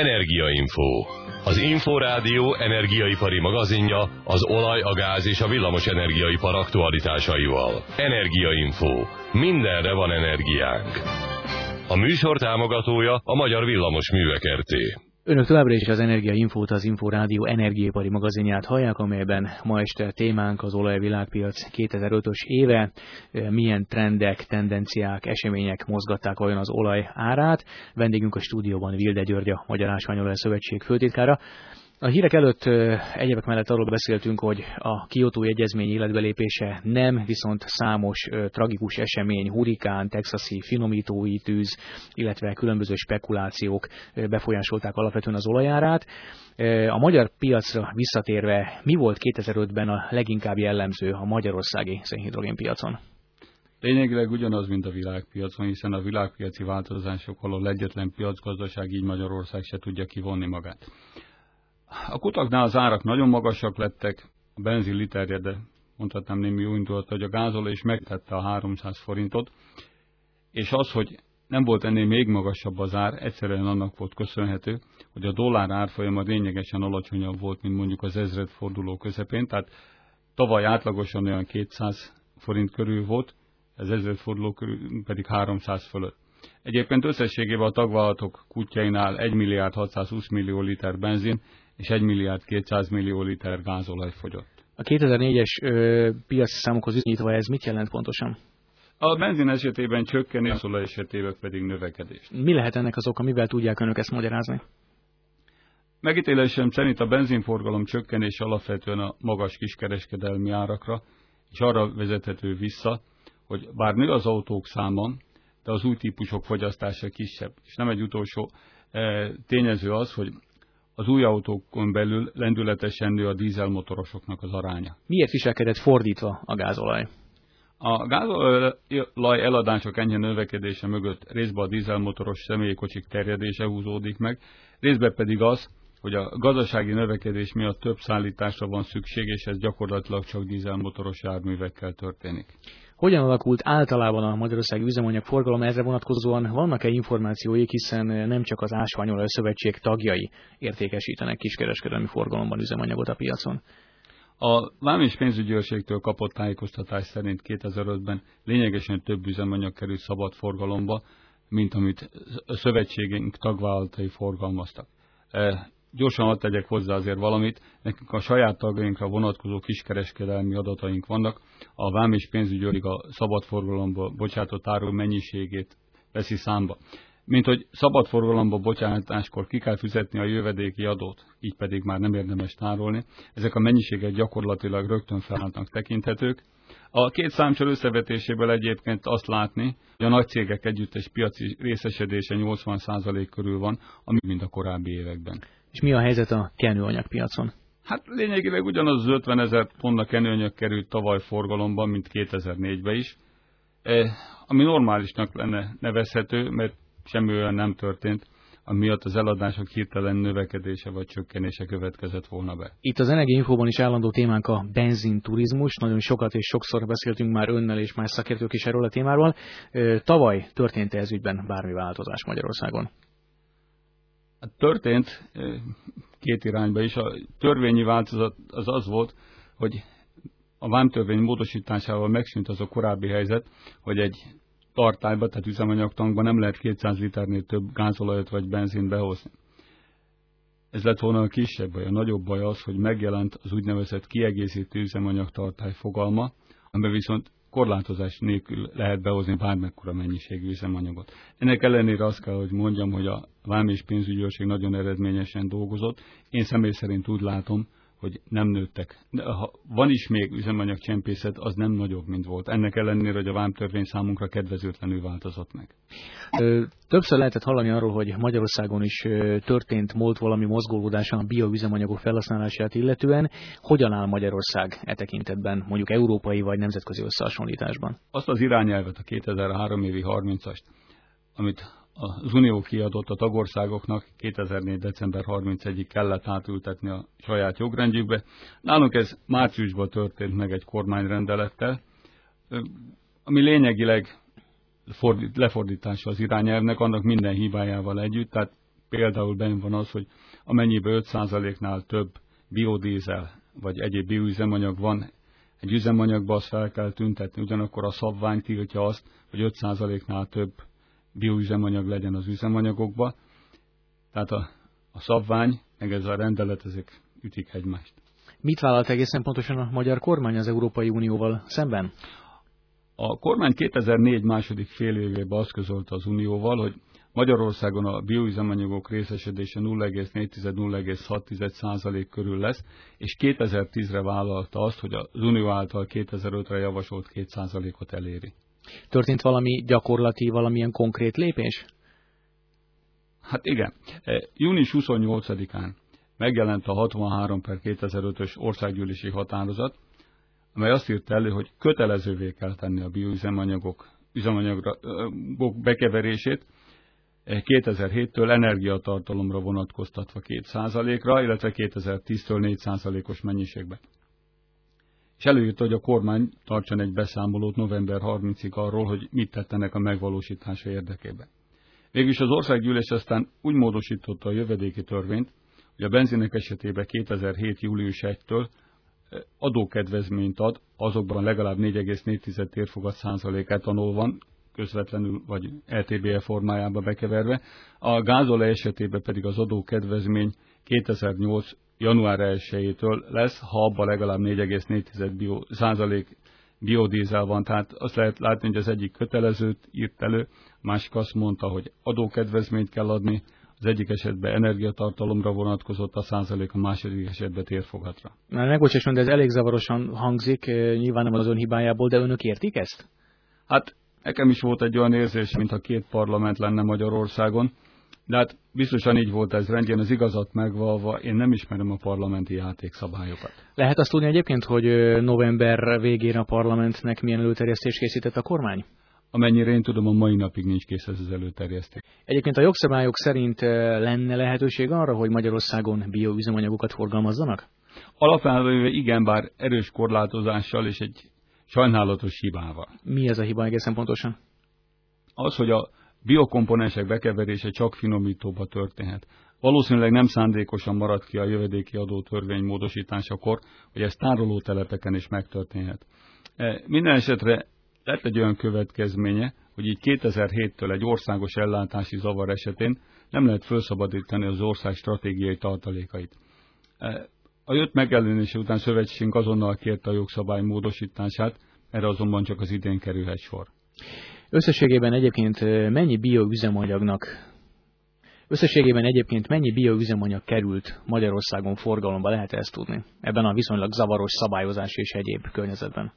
Energiainfo. Az Inforádió energiaipari magazinja az olaj, a gáz és a villamos energiaipar aktualitásaival. Energiainfo. Mindenre van energiánk. A műsor támogatója a Magyar Villamos Művek RT. Önök továbbra is az Energia Infót, az Inforádió energiaipari magazinját hallják, amelyben ma este témánk az olajvilágpiac 2005-ös éve, milyen trendek, tendenciák, események mozgatták olyan az olaj árát. Vendégünk a stúdióban Vilde György, a Magyar Ásványolaj Szövetség főtitkára. A hírek előtt egyebek mellett arról beszéltünk, hogy a Kyoto egyezmény életbelépése nem, viszont számos tragikus esemény, hurikán, texasi finomítói tűz, illetve különböző spekulációk befolyásolták alapvetően az olajárát. A magyar piacra visszatérve, mi volt 2005-ben a leginkább jellemző a magyarországi szénhidrogénpiacon? Lényegileg ugyanaz, mint a világpiacon, hiszen a világpiaci változások alól egyetlen piacgazdaság, így Magyarország se tudja kivonni magát. A kutaknál az árak nagyon magasak lettek, a benzin literje, de mondhatnám némi jó indulat, hogy a gázoló is megtette a 300 forintot, és az, hogy nem volt ennél még magasabb az ár, egyszerűen annak volt köszönhető, hogy a dollár árfolyama lényegesen alacsonyabb volt, mint mondjuk az ezred forduló közepén, tehát tavaly átlagosan olyan 200 forint körül volt, ez ezred forduló körül pedig 300 fölött. Egyébként összességében a tagvállalatok kutyáinál 1 milliárd 620 millió liter benzin és 1 milliárd 200 millió liter gázolaj fogyott. A 2004-es piaci számokhoz viszonyítva ez mit jelent pontosan? A benzin esetében csökkenés, a szolaj esetében pedig növekedés. Mi lehet ennek az oka, mivel tudják önök ezt magyarázni? Megítélésem szerint a benzinforgalom csökkenés alapvetően a magas kiskereskedelmi árakra, és arra vezethető vissza, hogy bár nő az autók száma, de az új típusok fogyasztása kisebb. És nem egy utolsó e, tényező az, hogy az új autókon belül lendületesen nő a dízelmotorosoknak az aránya. Miért viselkedett fordítva a gázolaj? A gázolaj eladások enyhe növekedése mögött részben a dízelmotoros személykocsik terjedése húzódik meg, részben pedig az, hogy a gazdasági növekedés miatt több szállításra van szükség, és ez gyakorlatilag csak dízelmotoros járművekkel történik. Hogyan alakult általában a Magyarországi üzemanyag forgalom ezre vonatkozóan? Vannak-e információik, hiszen nem csak az Ásványolaj Szövetség tagjai értékesítenek kiskereskedelmi forgalomban üzemanyagot a piacon? A Vám és pénzügyőrségtől kapott tájékoztatás szerint 2005-ben lényegesen több üzemanyag került szabad forgalomba, mint amit a szövetségünk tagvállalatai forgalmaztak. Gyorsan hadd tegyek hozzá azért valamit, nekünk a saját tagjainkra vonatkozó kiskereskedelmi adataink vannak, a vám és pénzügyőrig a szabadforgalomba bocsátott áru mennyiségét veszi számba. Mint hogy szabadforgalomba bocsátáskor ki kell fizetni a jövedéki adót, így pedig már nem érdemes tárolni, ezek a mennyiségek gyakorlatilag rögtön felállnak tekinthetők. A két számcsor összevetéséből egyébként azt látni, hogy a nagy cégek együttes piaci részesedése 80% körül van, ami mind a korábbi években. És mi a helyzet a kenőanyagpiacon? Hát lényegileg ugyanaz az 50 ezer tonna kenőanyag került tavaly forgalomban, mint 2004-ben is, e, ami normálisnak lenne nevezhető, mert semmi olyan nem történt, amiatt az eladások hirtelen növekedése vagy csökkenése következett volna be. Itt az Infóban is állandó témánk a benzinturizmus. Nagyon sokat és sokszor beszéltünk már önnel és más szakértők is erről a témáról. Tavaly történt -e ez ügyben bármi változás Magyarországon? Hát történt két irányba is. A törvényi változat az az volt, hogy a vámtörvény módosításával megszűnt az a korábbi helyzet, hogy egy tartályba, tehát üzemanyagtankba nem lehet 200 liternél több gázolajat vagy benzint behozni. Ez lett volna a kisebb baj. A nagyobb baj az, hogy megjelent az úgynevezett kiegészítő üzemanyagtartály fogalma, amiben viszont korlátozás nélkül lehet behozni bármekkora mennyiségű üzemanyagot. Ennek ellenére azt kell, hogy mondjam, hogy a vám és pénzügyőrség nagyon eredményesen dolgozott. Én személy szerint úgy látom, hogy nem nőttek. De ha van is még üzemanyagcsempészet, az nem nagyobb, mint volt. Ennek ellenére, hogy a vámtörvény számunkra kedvezőtlenül változott meg. Többször lehetett hallani arról, hogy Magyarországon is történt múlt valami mozgolódás a bioüzemanyagok felhasználását illetően. Hogyan áll Magyarország e tekintetben, mondjuk európai vagy nemzetközi összehasonlításban? Azt az irányelvet, a 2003 évi 30-ast, amit az Unió kiadott a tagországoknak 2004. december 31-ig kellett átültetni a saját jogrendjükbe. Nálunk ez márciusban történt meg egy kormányrendelettel, ami lényegileg lefordítása az irányelvnek, annak minden hibájával együtt, tehát például benne van az, hogy amennyiben 5%-nál több biodízel vagy egyéb bioüzemanyag van egy üzemanyagba, azt fel kell tüntetni, ugyanakkor a szabvány tiltja azt, hogy 5%-nál több bioüzemanyag legyen az üzemanyagokba. Tehát a, a szabvány, meg ez a rendelet, ezek ütik egymást. Mit vállalt egészen pontosan a magyar kormány az Európai Unióval szemben? A kormány 2004 második fél évében azt közölte az Unióval, hogy Magyarországon a bioüzemanyagok részesedése 0,4-0,6% körül lesz, és 2010-re vállalta azt, hogy az Unió által 2005-re javasolt 2%-ot eléri. Történt valami gyakorlati, valamilyen konkrét lépés? Hát igen. E, június 28-án megjelent a 63 per 2005-ös országgyűlési határozat, amely azt írt elő, hogy kötelezővé kell tenni a bioüzemanyagok üzemanyagok bekeverését, 2007-től energiatartalomra vonatkoztatva 2%-ra, illetve 2010-től 4%-os mennyiségbe. És előírta, hogy a kormány tartson egy beszámolót november 30-ig arról, hogy mit tettenek a megvalósítása érdekében. Végülis az országgyűlés aztán úgy módosította a jövedéki törvényt, hogy a benzinek esetében 2007. július 1-től adókedvezményt ad, azokban legalább 4,4 térfogat százalék etanol van, közvetlenül vagy LTBE formájába bekeverve. A gázolaj esetében pedig az adókedvezmény 2008. január 1-től lesz, ha abban legalább 4,4 bio, százalék biodízel van, tehát azt lehet látni, hogy az egyik kötelezőt írt elő, másik azt mondta, hogy adókedvezményt kell adni, az egyik esetben energiatartalomra vonatkozott a százalék, a második esetben térfogatra. Na, megbocsásson, de ez elég zavarosan hangzik, eh, nyilván nem az ön hibájából, de önök értik ezt? Hát nekem is volt egy olyan érzés, mintha két parlament lenne Magyarországon, de hát biztosan így volt ez rendjén, az igazat megvalva, én nem ismerem a parlamenti játékszabályokat. Lehet azt tudni egyébként, hogy november végén a parlamentnek milyen előterjesztés készített a kormány? Amennyire én tudom, a mai napig nincs kész ez az előterjesztés. Egyébként a jogszabályok szerint lenne lehetőség arra, hogy Magyarországon bioüzemanyagokat forgalmazzanak? Alapvetően igen, bár erős korlátozással és egy sajnálatos hibával. Mi ez a hiba egészen pontosan? Az, hogy a biokomponensek bekeverése csak finomítóba történhet. Valószínűleg nem szándékosan maradt ki a jövedéki adó törvény módosításakor, hogy ez tárolótelepeken is megtörténhet. E, minden esetre lett egy olyan következménye, hogy így 2007-től egy országos ellátási zavar esetén nem lehet felszabadítani az ország stratégiai tartalékait. E, a jött megjelenése után szövetségünk azonnal kérte a jogszabály módosítását, erre azonban csak az idén kerülhet sor. Összességében egyébként mennyi bioüzemanyagnak Összességében egyébként mennyi bioüzemanyag került Magyarországon forgalomba, lehet ezt tudni? Ebben a viszonylag zavaros szabályozás és egyéb környezetben.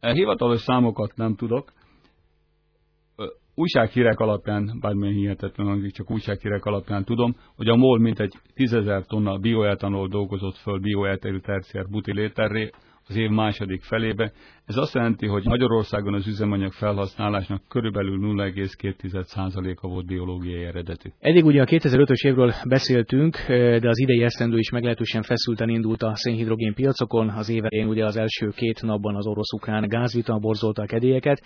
E hivatalos számokat nem tudok. Újsághírek alapján, bármilyen hihetetlen hangzik, csak újsághírek alapján tudom, hogy a MOL mintegy 10.000 tonna bioetanol dolgozott föl bioelterű terciár butiléterré, az év második felébe. Ez azt jelenti, hogy Magyarországon az üzemanyag felhasználásnak körülbelül 0,2%-a volt biológiai eredetű. Eddig ugye a 2005-ös évről beszéltünk, de az idei esztendő is meglehetősen feszülten indult a szénhidrogén piacokon. Az éve ugye az első két napban az orosz-ukrán gázvita borzolta a kedélyeket,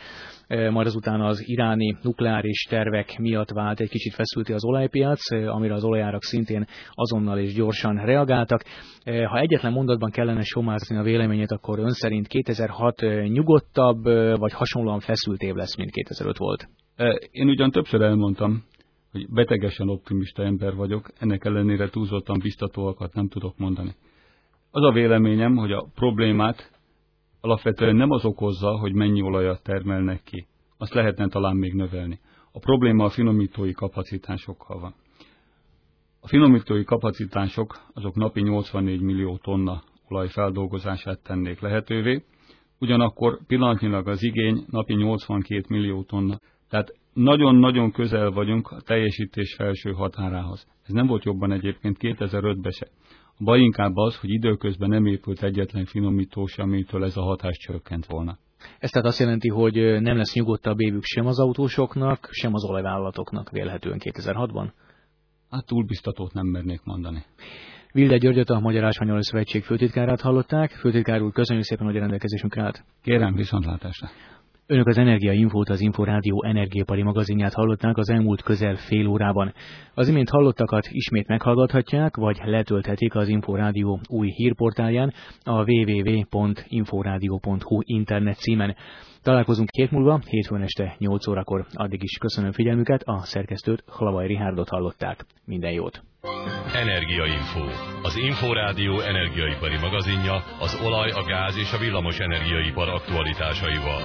majd azután az iráni nukleáris tervek miatt vált egy kicsit feszülti az olajpiac, amire az olajárak szintén azonnal és gyorsan reagáltak. Ha egyetlen mondatban kellene somázni a véleményét, akkor ön szerint 2006 nyugodtabb, vagy hasonlóan feszült év lesz, mint 2005 volt? Én ugyan többször elmondtam, hogy betegesen optimista ember vagyok, ennek ellenére túlzottan biztatóakat nem tudok mondani. Az a véleményem, hogy a problémát alapvetően nem az okozza, hogy mennyi olajat termelnek ki. Azt lehetne talán még növelni. A probléma a finomítói kapacitásokkal van. A finomítói kapacitások azok napi 84 millió tonna olaj feldolgozását tennék lehetővé, ugyanakkor pillanatnyilag az igény napi 82 millió tonna. Tehát nagyon-nagyon közel vagyunk a teljesítés felső határához. Ez nem volt jobban egyébként 2005-ben se. A baj inkább az, hogy időközben nem épült egyetlen finomító sem, amitől ez a hatás csökkent volna. Ez tehát azt jelenti, hogy nem lesz nyugodtabb évük sem az autósoknak, sem az olajvállalatoknak vélhetően 2006-ban? Hát túl biztatót nem mernék mondani. Vilde Györgyöt, a Magyar Ásványolaj Szövetség főtitkárát hallották. Főtitkár úr, köszönjük szépen, hogy a rendelkezésünkre állt. Kérem, viszontlátásra. Önök az Energia Infót, az Inforádió energiapari magazinját hallották az elmúlt közel fél órában. Az imént hallottakat ismét meghallgathatják, vagy letölthetik az Inforádió új hírportálján a www.inforádió.hu internet címen. Találkozunk két múlva, hétfőn este 8 órakor. Addig is köszönöm figyelmüket, a szerkesztőt Halavaj Rihárdot hallották. Minden jót! Energiainfo. Az Inforádió energiaipari magazinja az olaj, a gáz és a villamos energiaipar aktualitásaival.